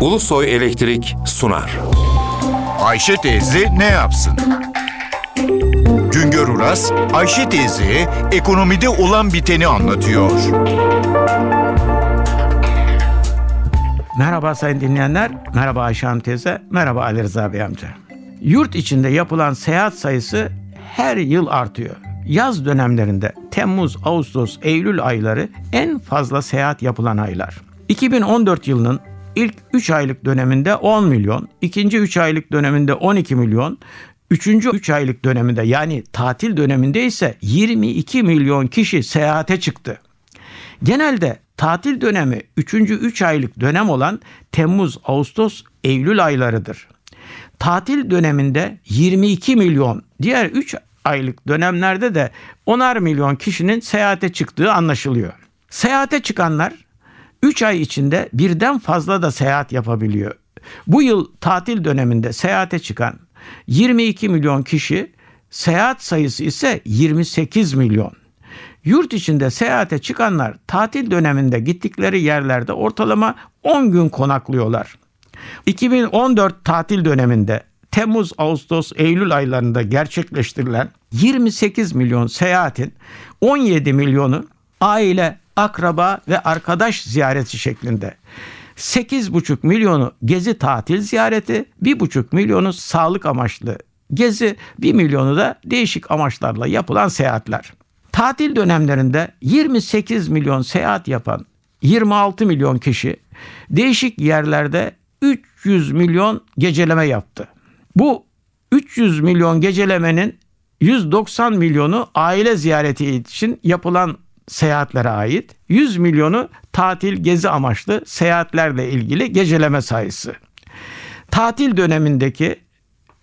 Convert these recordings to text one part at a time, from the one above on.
Ulusoy Elektrik sunar. Ayşe teyze ne yapsın? Güngör Uras, Ayşe teyze ekonomide olan biteni anlatıyor. Merhaba sayın dinleyenler, merhaba Ayşe Hanım teyze, merhaba Ali Rıza Bey amca. Yurt içinde yapılan seyahat sayısı her yıl artıyor. Yaz dönemlerinde Temmuz, Ağustos, Eylül ayları en fazla seyahat yapılan aylar. 2014 yılının ilk 3 aylık döneminde 10 milyon, ikinci 3 aylık döneminde 12 milyon, Üçüncü 3 aylık döneminde yani tatil döneminde ise 22 milyon kişi seyahate çıktı. Genelde tatil dönemi 3. 3 aylık dönem olan Temmuz, Ağustos, Eylül aylarıdır. Tatil döneminde 22 milyon, diğer 3 aylık dönemlerde de 10'ar milyon kişinin seyahate çıktığı anlaşılıyor. Seyahate çıkanlar 3 ay içinde birden fazla da seyahat yapabiliyor. Bu yıl tatil döneminde seyahate çıkan 22 milyon kişi, seyahat sayısı ise 28 milyon. Yurt içinde seyahate çıkanlar tatil döneminde gittikleri yerlerde ortalama 10 gün konaklıyorlar. 2014 tatil döneminde Temmuz, Ağustos, Eylül aylarında gerçekleştirilen 28 milyon seyahatin 17 milyonu aile, akraba ve arkadaş ziyareti şeklinde. 8,5 milyonu gezi tatil ziyareti, 1,5 milyonu sağlık amaçlı gezi, 1 milyonu da değişik amaçlarla yapılan seyahatler. Tatil dönemlerinde 28 milyon seyahat yapan 26 milyon kişi değişik yerlerde 300 milyon geceleme yaptı. Bu 300 milyon gecelemenin 190 milyonu aile ziyareti için yapılan seyahatlere ait, 100 milyonu tatil gezi amaçlı seyahatlerle ilgili geceleme sayısı. Tatil dönemindeki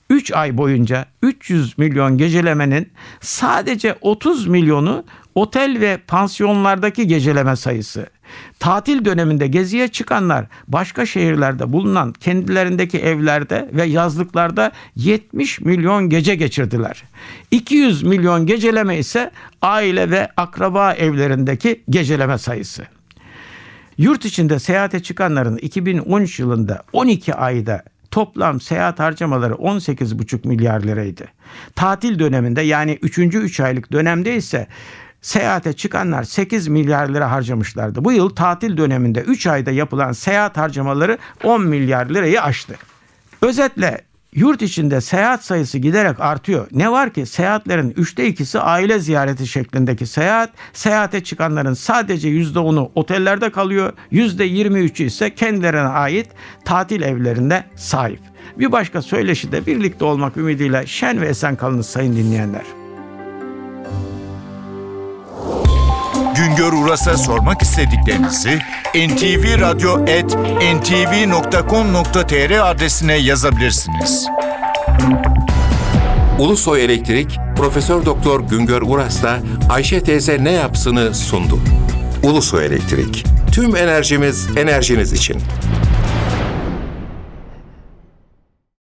3 ay boyunca 300 milyon gecelemenin sadece 30 milyonu otel ve pansiyonlardaki geceleme sayısı. Tatil döneminde geziye çıkanlar başka şehirlerde bulunan kendilerindeki evlerde ve yazlıklarda 70 milyon gece geçirdiler. 200 milyon geceleme ise aile ve akraba evlerindeki geceleme sayısı. Yurt içinde seyahate çıkanların 2013 yılında 12 ayda toplam seyahat harcamaları 18,5 milyar liraydı. Tatil döneminde yani 3. 3 aylık dönemde ise seyahate çıkanlar 8 milyar lira harcamışlardı. Bu yıl tatil döneminde 3 ayda yapılan seyahat harcamaları 10 milyar lirayı aştı. Özetle yurt içinde seyahat sayısı giderek artıyor. Ne var ki seyahatlerin üçte ikisi aile ziyareti şeklindeki seyahat. Seyahate çıkanların sadece yüzde onu otellerde kalıyor. Yüzde yirmi üçü ise kendilerine ait tatil evlerinde sahip. Bir başka söyleşi de birlikte olmak ümidiyle şen ve esen kalınız sayın dinleyenler. Güngör Uras'a sormak istediklerinizi ntvradio.ntv.com.tr adresine yazabilirsiniz. Ulusoy Elektrik Profesör Doktor Güngör Uras'la Ayşe teyze ne yapsını sundu. Ulusoy Elektrik. Tüm enerjimiz enerjiniz için.